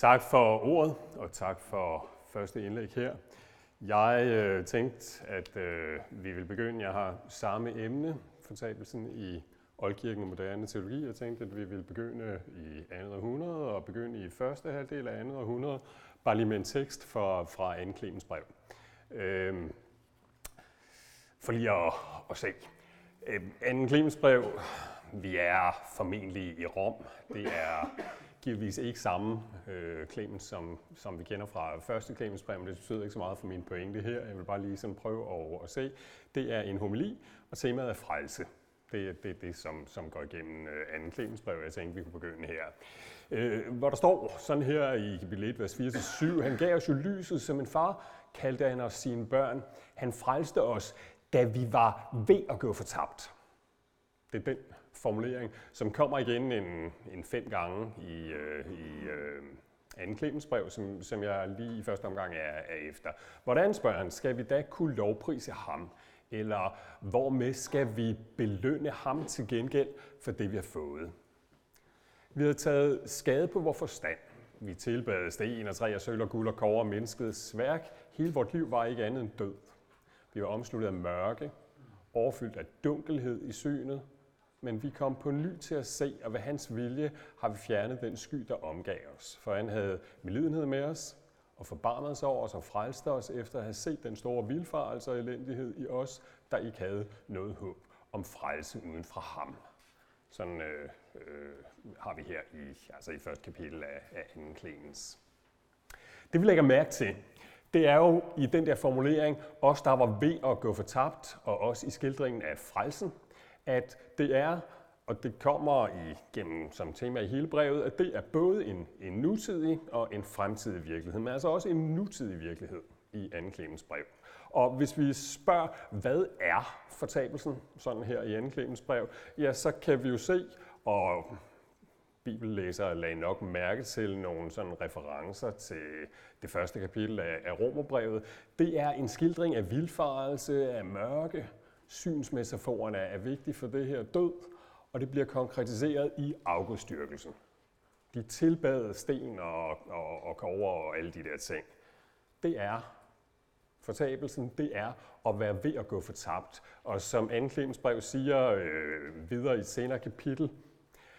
Tak for ordet, og tak for første indlæg her. Jeg øh, tænkte, at øh, vi vil begynde. Jeg har samme emne, fortabelsen i Oldkirken og moderne teologi. Jeg tænkte, at vi vil begynde i andet århundrede og begynde i første halvdel af andet århundrede, bare lige med en tekst fra, fra Anne Clemens brev. Øh, for lige at, at se. Øh, Anne Clemens brev, vi er formentlig i Rom. Det er givetvis ikke samme øh, Clemens, som, som vi kender fra første Clemens men det betyder ikke så meget for min pointe her. Jeg vil bare lige sådan prøve at, at se. Det er en homili, og temaet er frelse. Det er det, det som, som går igennem øh, anden Clemens brev, jeg tænkte, vi kunne begynde her. Øh, hvor der står sådan her i kapitel 1, vers 4-7, han gav os jo lyset som en far, kaldte han os sine børn. Han frelste os, da vi var ved at gå fortabt. Det er den formulering, som kommer igen en, en fem gange i, øh, i øh, anden Clemens brev, som, som jeg lige i første omgang er, er efter. Hvordan, spørger han, skal vi da kunne lovprise ham? Eller hvormed skal vi belønne ham til gengæld for det, vi har fået? Vi har taget skade på vores forstand. Vi tilbad sten og træ og sølv og guld og kover og menneskets værk. Hele vort liv var ikke andet end død. Vi var omsluttet af mørke, overfyldt af dunkelhed i synet, men vi kom på ny til at se, og ved hans vilje har vi fjernet den sky, der omgav os. For han havde medlidenhed med os, og forbarmede sig over os og frelste os efter at have set den store vilfarelse og elendighed i os, der ikke havde noget håb om frelse uden fra ham. Sådan øh, øh, har vi her i, altså i første kapitel af, af 2. Clemens. Det vi lægger mærke til, det er jo i den der formulering, os der var ved at gå fortabt, og også i skildringen af frelsen, at det er, og det kommer igennem som tema i hele brevet, at det er både en, en nutidig og en fremtidig virkelighed, men altså også en nutidig virkelighed i 2. Clemens brev. Og hvis vi spørger, hvad er fortabelsen, sådan her i 2. Clemens brev, ja, så kan vi jo se, og bibellæsere lagde nok mærke til nogle sådan referencer til det første kapitel af, af Romerbrevet. Det er en skildring af vildfarelse, af mørke, synsmetaforerne er vigtige for det her død, og det bliver konkretiseret i afgudstyrkelsen. De tilbadede sten og, og, og kover og alle de der ting. Det er fortabelsen, det er at være ved at gå fortabt. Og som Anne brev siger øh, videre i et senere kapitel,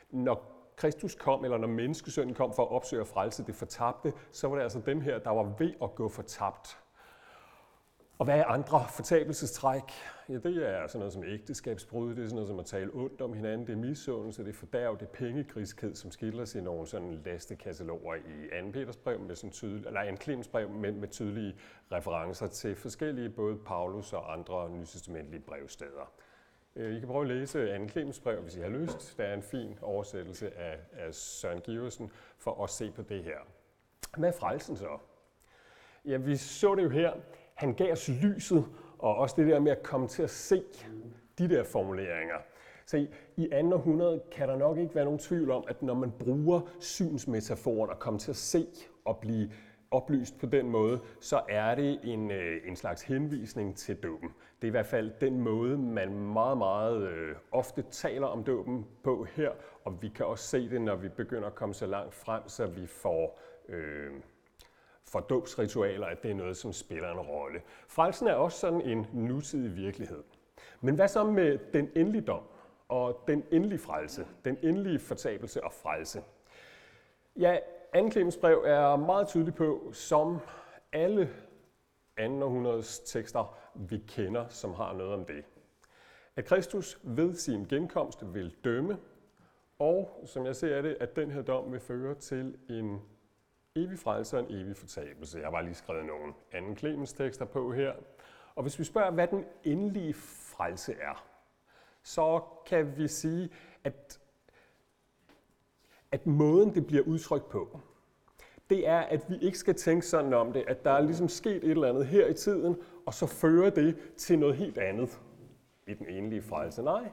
når Kristus kom, eller når menneskesønnen kom for at opsøge og frelse det fortabte, så var det altså dem her, der var ved at gå fortabt. Og hvad er andre fortabelsestræk? Ja, det er sådan noget som ægteskabsbrud, det er sådan noget som at tale ondt om hinanden, det er misundelse, det er fordærv, det er pengegriskhed, som skildres i nogle sådan lastekataloger i 2. Peters brev, med sådan tydelig, eller 2. Clemens brev med, med tydelige referencer til forskellige, både Paulus og andre nytestamentlige brevsteder. Øh, I kan prøve at læse 2. Clemens brev, hvis I har lyst. Der er en fin oversættelse af, af Søren Giversen for at se på det her. Hvad er frelsen så? Ja, vi så det jo her, han gav os lyset, og også det der med at komme til at se de der formuleringer. Så i, i 2. århundrede kan der nok ikke være nogen tvivl om, at når man bruger synsmetaforen og kommer til at se og blive oplyst på den måde, så er det en, øh, en slags henvisning til dåben. Det er i hvert fald den måde, man meget, meget øh, ofte taler om dåben på her, og vi kan også se det, når vi begynder at komme så langt frem, så vi får øh, for dåbsritualer, at det er noget, som spiller en rolle. Frelsen er også sådan en nutidig virkelighed. Men hvad så med den endelige dom og den endelige frelse, den endelige fortabelse og frelse? Ja, 2. Brev er meget tydelig på, som alle 2. århundredes tekster, vi kender, som har noget om det. At Kristus ved sin genkomst vil dømme, og som jeg ser det, at den her dom vil føre til en evig frelse og en evig fortabelse. Jeg har bare lige skrevet nogle anden Clemens tekster på her. Og hvis vi spørger, hvad den endelige frelse er, så kan vi sige, at, at måden, det bliver udtrykt på, det er, at vi ikke skal tænke sådan om det, at der er ligesom sket et eller andet her i tiden, og så fører det til noget helt andet i den endelige frelse. Nej,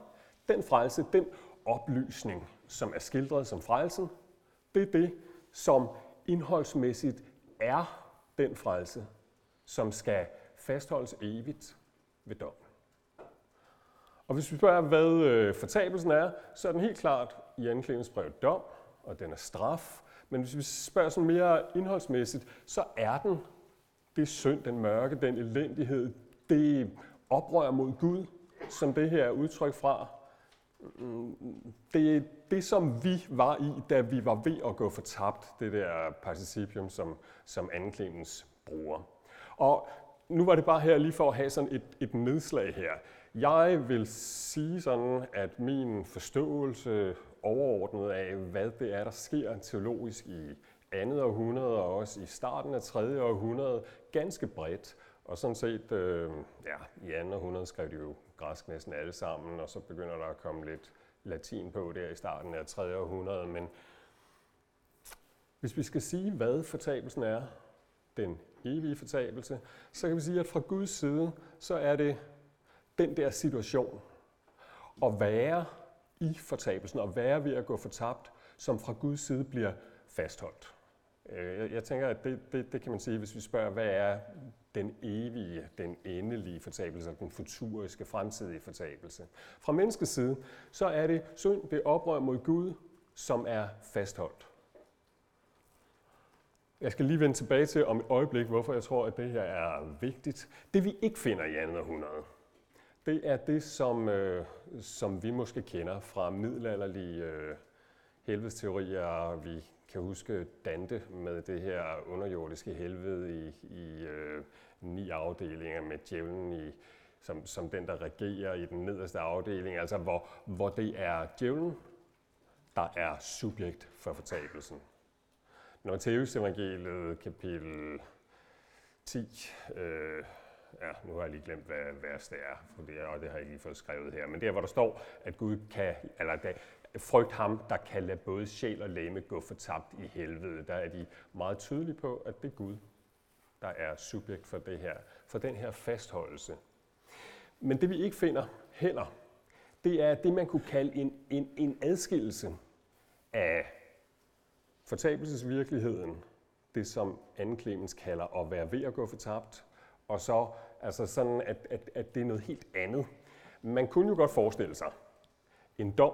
den frelse, den oplysning, som er skildret som frelsen, det er det, som indholdsmæssigt er den frelse, som skal fastholdes evigt ved dom. Og hvis vi spørger, hvad øh, fortabelsen er, så er den helt klart i anklagens brev dom, og den er straf, Men hvis vi spørger sådan mere indholdsmæssigt, så er den det synd, den mørke, den elendighed, det oprør mod Gud, som det her er udtryk fra, det det, som vi var i, da vi var ved at gå fortabt, det der participium, som, som anden bruger. Og nu var det bare her lige for at have sådan et, et nedslag her. Jeg vil sige sådan, at min forståelse overordnet af, hvad det er, der sker teologisk i andet århundrede og også i starten af 3. århundrede, ganske bredt. Og sådan set, øh, ja, i andet århundrede skrev de jo græsk næsten alle sammen, og så begynder der at komme lidt latin på der i starten af 3. århundrede. Men hvis vi skal sige, hvad fortabelsen er, den evige fortabelse, så kan vi sige, at fra Guds side, så er det den der situation at være i fortabelsen og være ved at gå fortabt, som fra Guds side bliver fastholdt. Øh, jeg, jeg tænker, at det, det, det kan man sige, hvis vi spørger, hvad er den evige, den endelige fortabelse, den futuriske, fremtidige fortabelse. Fra menneskets side, så er det synd, det oprør mod Gud, som er fastholdt. Jeg skal lige vende tilbage til om et øjeblik, hvorfor jeg tror, at det her er vigtigt. Det vi ikke finder i andet århundrede, det er det, som, øh, som vi måske kender fra middelalderlige øh, helvedesteorier. Vi kan huske Dante med det her underjordiske helvede i, i øh, ni afdelinger med djævlen i, som, som den, der regerer i den nederste afdeling, altså hvor, hvor det er djævlen, der er subjekt for fortabelsen. Når Matteus evangeliet kapitel 10, øh, ja, nu har jeg lige glemt, hvad vers det er, for det, og det har jeg lige fået skrevet her, men der, hvor der står, at Gud kan, eller der, frygt ham, der kan lade både sjæl og læme gå fortabt i helvede, der er de meget tydelige på, at det er Gud, der er subjekt for det her, for den her fastholdelse. Men det vi ikke finder heller, det er det, man kunne kalde en, en, en adskillelse af fortabelsesvirkeligheden, det som anklemens Clemens kalder at være ved at gå fortabt, og så altså sådan, at, at, at det er noget helt andet. Man kunne jo godt forestille sig en dom,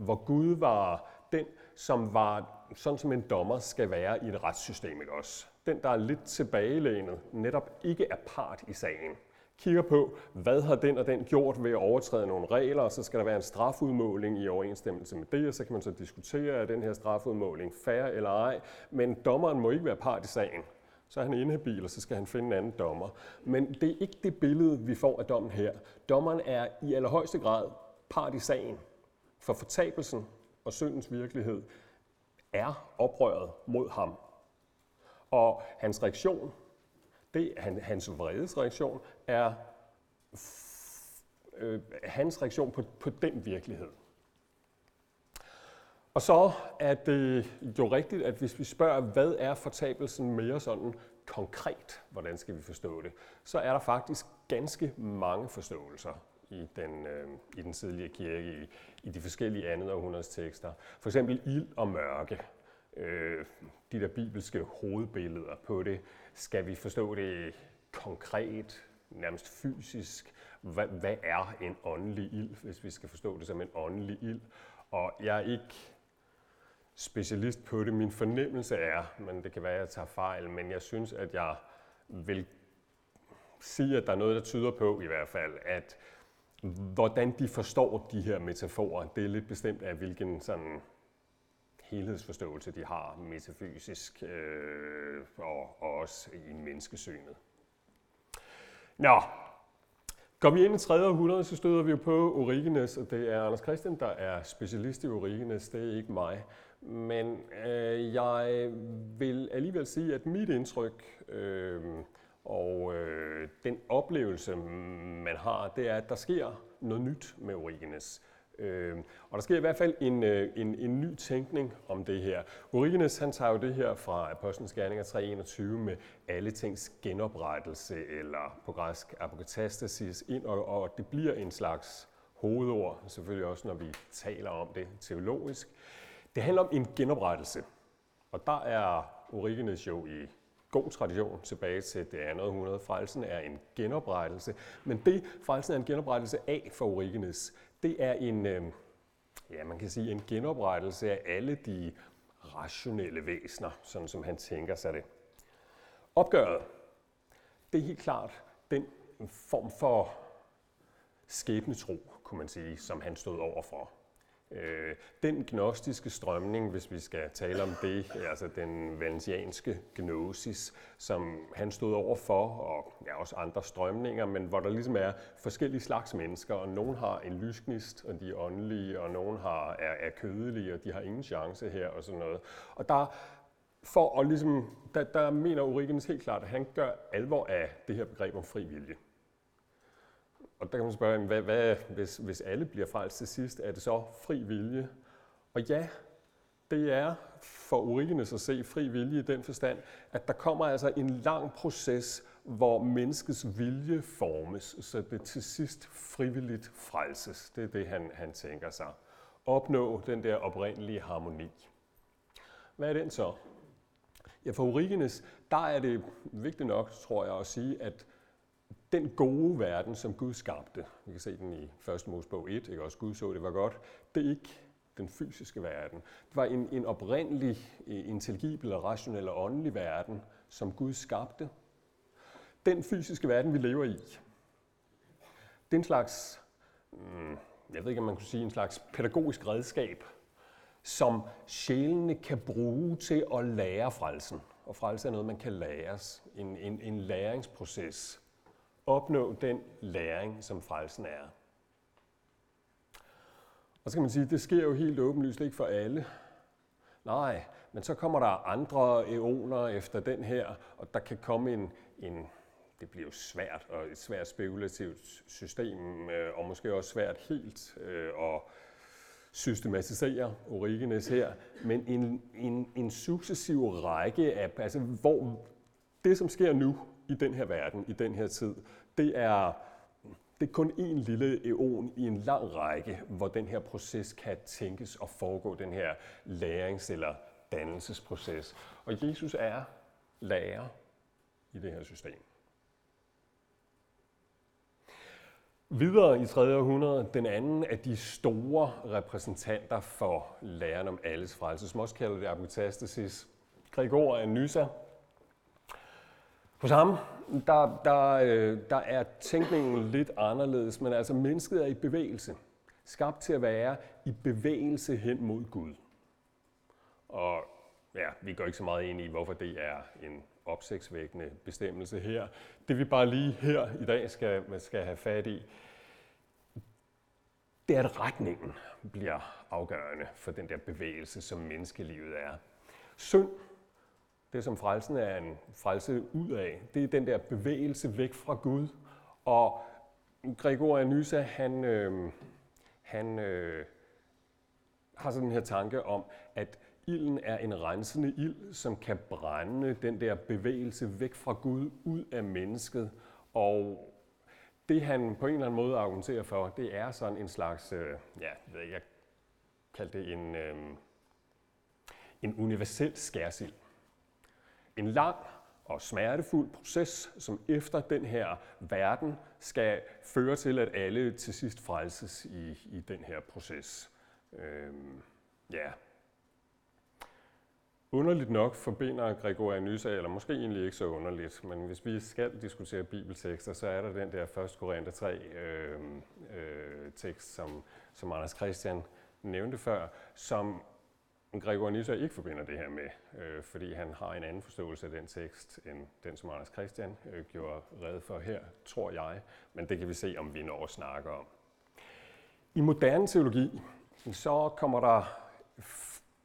hvor Gud var den, som var sådan som en dommer skal være i et retssystem, ikke også? Den, der er lidt tilbagelænet, netop ikke er part i sagen. Kigger på, hvad har den og den gjort ved at overtræde nogle regler, og så skal der være en strafudmåling i overensstemmelse med det, og så kan man så diskutere, er den her strafudmåling fair eller ej, men dommeren må ikke være part i sagen. Så er han inhabil, og så skal han finde en anden dommer. Men det er ikke det billede, vi får af dommen her. Dommeren er i allerhøjeste grad part i sagen. For fortabelsen og syndens virkelighed er oprøret mod ham. Og hans reaktion, det, han, hans vredesreaktion, er øh, hans reaktion på, på den virkelighed. Og så er det jo rigtigt, at hvis vi spørger, hvad er fortabelsen mere sådan konkret, hvordan skal vi forstå det, så er der faktisk ganske mange forståelser i den, øh, i den tidligere kirke, i, i de forskellige andet århundredes tekster. For eksempel ild og mørke, øh, de der bibelske hovedbilleder på det. Skal vi forstå det konkret, nærmest fysisk? Hvad, hvad er en åndelig ild, hvis vi skal forstå det som en åndelig ild? Og jeg er ikke specialist på det. Min fornemmelse er, men det kan være, at jeg tager fejl, men jeg synes, at jeg vil sige, at der er noget, der tyder på i hvert fald, at hvordan de forstår de her metaforer, det er lidt bestemt af, hvilken sådan helhedsforståelse de har metafysisk øh, og, og også i menneskesynet. Nå, Kom vi ind i 3. århundrede, så støder vi jo på Origenes, og det er Anders Christian, der er specialist i Origenes, det er ikke mig. Men øh, jeg vil alligevel sige, at mit indtryk øh, og øh, den oplevelse, man har, det er, at der sker noget nyt med Origenes. Øh, og der sker i hvert fald en, øh, en, en ny tænkning om det her. Origenes han tager jo det her fra Apostlenes Gerninger 3.21 med alle tings genoprettelse, eller på græsk apokatastasis, ind, og, og det bliver en slags hovedord, selvfølgelig også når vi taler om det teologisk. Det handler om en genoprettelse, og der er Origenes jo i god tradition tilbage til det andet århundrede. Frelsen er en genoprettelse, men det frelsen er en genoprettelse af for Origenes, det er en, øh, ja, man kan sige en genoprettelse af alle de rationelle væsener, sådan som han tænker sig det. Opgøret, det er helt klart den form for skæbnetro, kunne man sige, som han stod overfor. Øh, den gnostiske strømning, hvis vi skal tale om det, altså den valensianske gnosis, som han stod over for, og ja, også andre strømninger, men hvor der ligesom er forskellige slags mennesker, og nogen har en lysgnist, og de er åndelige, og nogen har, er, er kødelige, og de har ingen chance her, og sådan noget. Og der, for at ligesom, der, der mener Origenes helt klart, at han gør alvor af det her begreb om fri vilje. Og der kan man spørge, hvad, hvad, hvis, hvis alle bliver frelst til sidst, er det så fri vilje? Og ja, det er for Origenes at se fri vilje i den forstand, at der kommer altså en lang proces, hvor menneskets vilje formes, så det til sidst frivilligt frelses. Det er det, han, han tænker sig. Opnå den der oprindelige harmoni. Hvad er den så? Ja, for Origenes, der er det vigtigt nok, tror jeg, at sige, at den gode verden, som Gud skabte, vi kan se den i 1. Mosebog 1, ikke? også Gud så det var godt, det er ikke den fysiske verden. Det var en, en oprindelig, eh, intelligibel, rationel og åndelig verden, som Gud skabte. Den fysiske verden, vi lever i, det er en slags, hmm, jeg ved ikke, om man kunne sige, en slags pædagogisk redskab, som sjælene kan bruge til at lære frelsen. Og frelse er noget, man kan læres. En, en, en læringsproces opnå den læring, som frelsen er. Og så kan man sige, at det sker jo helt åbenlyst ikke for alle. Nej, men så kommer der andre eoner efter den her, og der kan komme en, en det bliver jo svært, og et svært spekulativt system, øh, og måske også svært helt øh, at systematisere Origenes her, men en, en, en successiv række af, altså hvor det, som sker nu i den her verden, i den her tid, det er, det er kun en lille eon i en lang række, hvor den her proces kan tænkes og foregå, den her lærings- eller dannelsesproces. Og Jesus er lærer i det her system. Videre i 3. århundrede, den anden af de store repræsentanter for læren om alles frelse, som også kalder det apokatastasis, Gregor af Nyssa, hos ham, der, der, øh, der er tænkningen lidt anderledes, men altså mennesket er i bevægelse. Skabt til at være i bevægelse hen mod Gud. Og ja, vi går ikke så meget ind i, hvorfor det er en opsigtsvækkende bestemmelse her. Det vi bare lige her i dag skal, skal have fat i, det er, at retningen bliver afgørende for den der bevægelse, som menneskelivet er. Synd det, som frelsen er en frelse ud af, det er den der bevægelse væk fra Gud. Og Gregor Anysa, han, øh, han øh, har sådan den her tanke om, at ilden er en rensende ild, som kan brænde den der bevægelse væk fra Gud ud af mennesket. Og det han på en eller anden måde argumenterer for, det er sådan en slags, øh, ja, jeg kalder det en, øh, en universel skærsild en lang og smertefuld proces, som efter den her verden skal føre til, at alle til sidst frelses i, i den her proces. Øhm, ja. Underligt nok forbinder Gregoria Nyssa, eller måske egentlig ikke så underligt, men hvis vi skal diskutere bibeltekster, så er der den der 1. Korinther 3 øh, øh, tekst, som, som Anders Christian nævnte før, som Gregor Nyssa ikke forbinder det her med, øh, fordi han har en anden forståelse af den tekst, end den, som Anders Christian øh, gjorde red for her, tror jeg. Men det kan vi se, om vi når at snakke om. I moderne teologi, så kommer der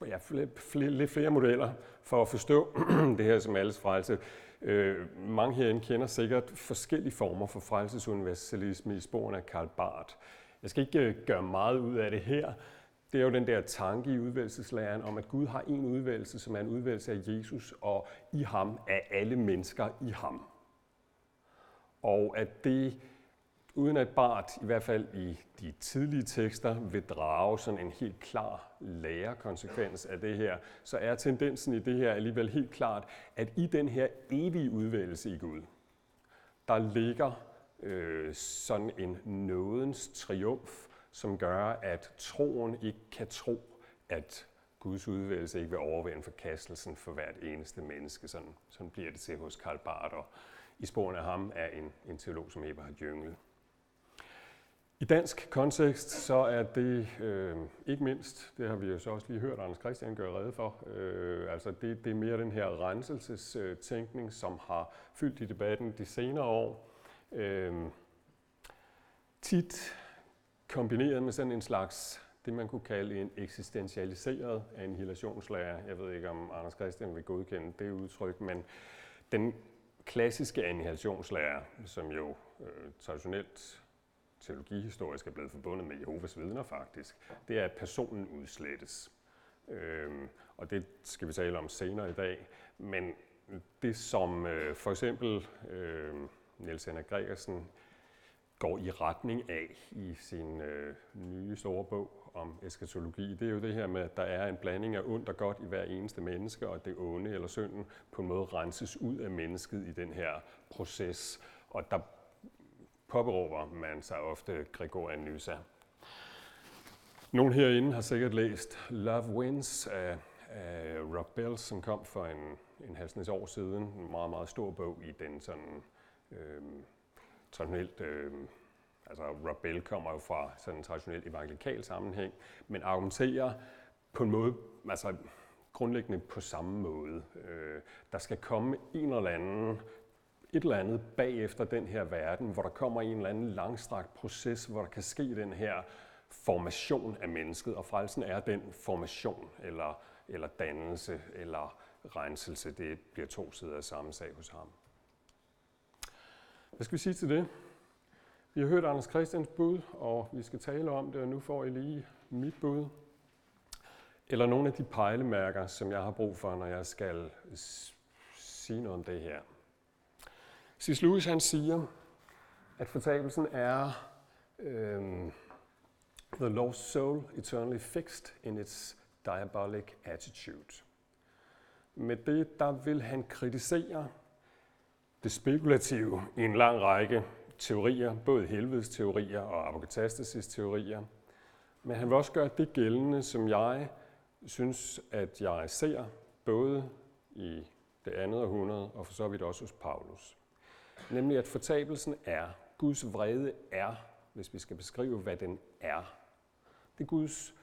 ja, flere, lidt flere modeller for at forstå det her som alles frelse. Øh, mange herinde kender sikkert forskellige former for frelsesuniversalisme i sporene af Karl Barth. Jeg skal ikke øh, gøre meget ud af det her, det er jo den der tanke i udvælgelseslæren om, at Gud har en udvælgelse, som er en udvælgelse af Jesus, og i ham er alle mennesker i ham. Og at det, uden at Bart i hvert fald i de tidlige tekster vil drage sådan en helt klar lærekonsekvens af det her, så er tendensen i det her alligevel helt klart, at i den her evige udvælgelse i Gud, der ligger øh, sådan en nådens triumf, som gør, at troen ikke kan tro, at Guds udvælgelse ikke vil overvinde forkastelsen for hvert eneste menneske. Sådan, sådan bliver det til hos Karl Barth, og i sporene af ham er en, en teolog som Eberhard Jøngel. I dansk kontekst så er det øh, ikke mindst, det har vi jo så også lige hørt Anders Christian gøre rede for, øh, altså det, det er mere den her renselsestænkning, som har fyldt i debatten de senere år. Øh, tit kombineret med sådan en slags, det man kunne kalde en eksistentialiseret annihilationslære. Jeg ved ikke, om Anders Christian vil godkende det udtryk, men den klassiske annihilationslære, som jo øh, traditionelt teologihistorisk er blevet forbundet med Jehovas vidner faktisk, det er, at personen udslettes. Øhm, og det skal vi tale om senere i dag. Men det, som øh, for eksempel øh, Niels Henrik Gregersen går i retning af i sin øh, nye store bog om eskatologi, det er jo det her med, at der er en blanding af ondt og godt i hver eneste menneske, og det onde eller synden på en måde renses ud af mennesket i den her proces. Og der påberåber man sig ofte Gregorian Nyssa. Nogle herinde har sikkert læst Love Wins af, af Rob Bell, som kom for en, en halvsnes år siden. En meget, meget stor bog i den sådan øh, traditionelt... Øh, altså Rob Bell kommer jo fra sådan en traditionel evangelikal sammenhæng, men argumenterer på en måde, altså grundlæggende på samme måde. Øh, der skal komme en eller anden et eller andet bagefter den her verden, hvor der kommer en eller anden langstrakt proces, hvor der kan ske den her formation af mennesket, og frelsen er den formation, eller, eller dannelse, eller renselse. Det bliver to sider af samme sag hos ham. Hvad skal vi sige til det? Vi har hørt Anders Christians bud, og vi skal tale om det, og nu får I lige mit bud. Eller nogle af de pejlemærker, som jeg har brug for, når jeg skal sige noget om det her. Sis Lewis han siger, at fortabelsen er øhm, the lost soul eternally fixed in its diabolic attitude. Med det, der vil han kritisere det spekulative i en lang række teorier, både helvedes teorier og apokatastasis teorier. Men han vil også gøre det gældende, som jeg synes, at jeg ser både i det andet århundrede og for så vidt også hos Paulus. Nemlig at fortabelsen er, Guds vrede er, hvis vi skal beskrive, hvad den er. Det er Guds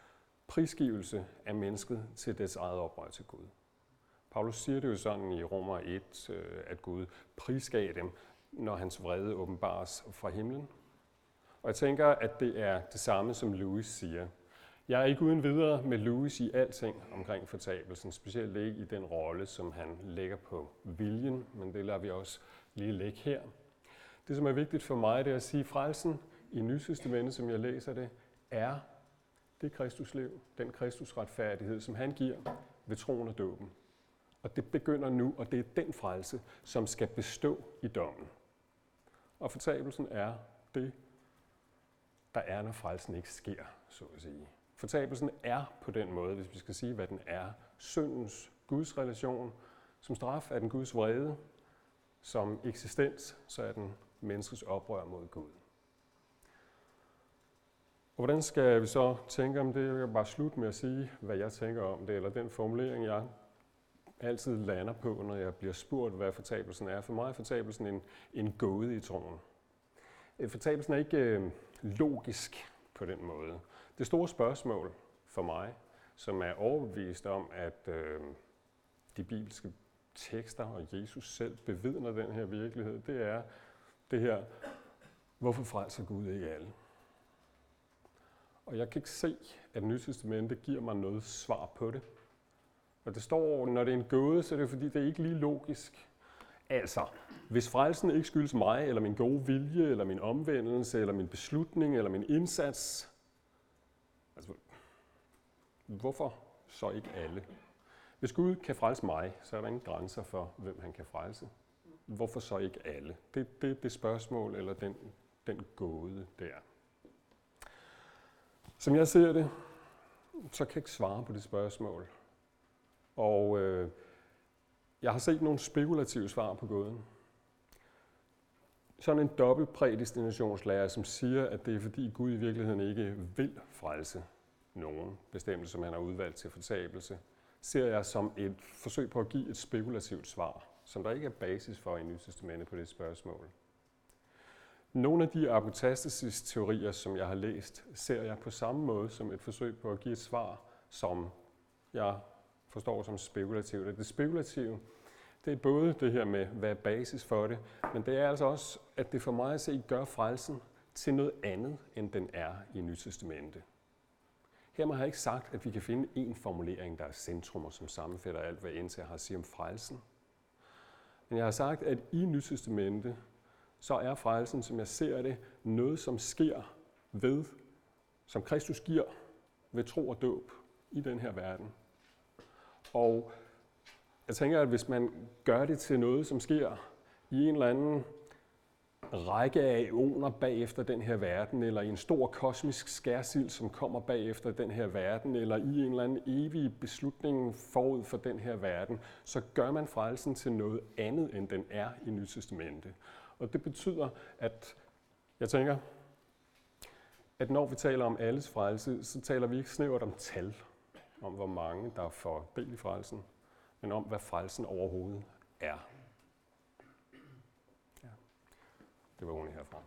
prisgivelse af mennesket til dets eget oprør til Gud. Paulus siger det jo sådan i Romer 1, øh, at Gud prisgav dem, når hans vrede åbenbares fra himlen. Og jeg tænker, at det er det samme, som Louis siger. Jeg er ikke uden videre med Louis i alting omkring fortabelsen, specielt ikke i den rolle, som han lægger på viljen, men det lader vi også lige lægge her. Det, som er vigtigt for mig, det er at sige, at frelsen i Nytestamentet, som jeg læser det, er det Kristusliv, den Kristusretfærdighed, som han giver ved troen og dåben. Og det begynder nu, og det er den frelse, som skal bestå i dommen. Og fortabelsen er det, der er, når frelsen ikke sker, så at sige. Fortabelsen er på den måde, hvis vi skal sige, hvad den er, syndens Guds relation. Som straf er den Guds vrede, som eksistens, så er den menneskets oprør mod Gud. Og hvordan skal vi så tænke om det? Jeg vil bare slutte med at sige, hvad jeg tænker om det, eller den formulering, jeg altid lander på, når jeg bliver spurgt, hvad fortabelsen er. For mig er fortabelsen en, en gåde i troen. Øh, fortabelsen er ikke øh, logisk på den måde. Det store spørgsmål for mig, som er overbevist om, at øh, de bibelske tekster og Jesus selv bevidner den her virkelighed, det er det her, hvorfor frelser Gud ikke alle? Og jeg kan ikke se, at Nytestamentet giver mig noget svar på det. Når det står, når det er en gåde, så er det fordi, det er ikke lige logisk. Altså, hvis frelsen ikke skyldes mig, eller min gode vilje, eller min omvendelse, eller min beslutning, eller min indsats, altså, hvorfor så ikke alle? Hvis Gud kan frelse mig, så er der ingen grænser for, hvem han kan frelse. Hvorfor så ikke alle? Det, det det spørgsmål, eller den, den gåde der. Som jeg ser det, så kan jeg ikke svare på det spørgsmål. Og øh, jeg har set nogle spekulative svar på gåden. Sådan en dobbelt prædestinationslærer, som siger, at det er fordi Gud i virkeligheden ikke vil frelse. nogen bestemmelse, som han har udvalgt til fortabelse, ser jeg som et forsøg på at give et spekulativt svar, som der ikke er basis for i Nytestamentet på det spørgsmål. Nogle af de apostasis-teorier, som jeg har læst, ser jeg på samme måde som et forsøg på at give et svar, som jeg forstår som spekulativt. Det spekulative, det er både det her med, hvad er basis for det, men det er altså også, at det for mig at se gør frelsen til noget andet, end den er i Nytestamentet. Her har jeg ikke sagt, at vi kan finde en formulering, der er centrum og som sammenfatter alt, hvad jeg har at sige om frelsen. Men jeg har sagt, at i Nytestamentet, så er frelsen, som jeg ser det, noget, som sker ved, som Kristus giver ved tro og dåb i den her verden. Og jeg tænker, at hvis man gør det til noget, som sker i en eller anden række af eoner bagefter den her verden, eller i en stor kosmisk skærsild, som kommer bagefter den her verden, eller i en eller anden evig beslutning forud for den her verden, så gør man frelsen til noget andet, end den er i Nyt Testamente. Og det betyder, at jeg tænker, at når vi taler om alles frelse, så taler vi ikke snævert om tal, om hvor mange der får del i frelsen, men om hvad frelsen overhovedet er. Ja. Det var ordene herfra.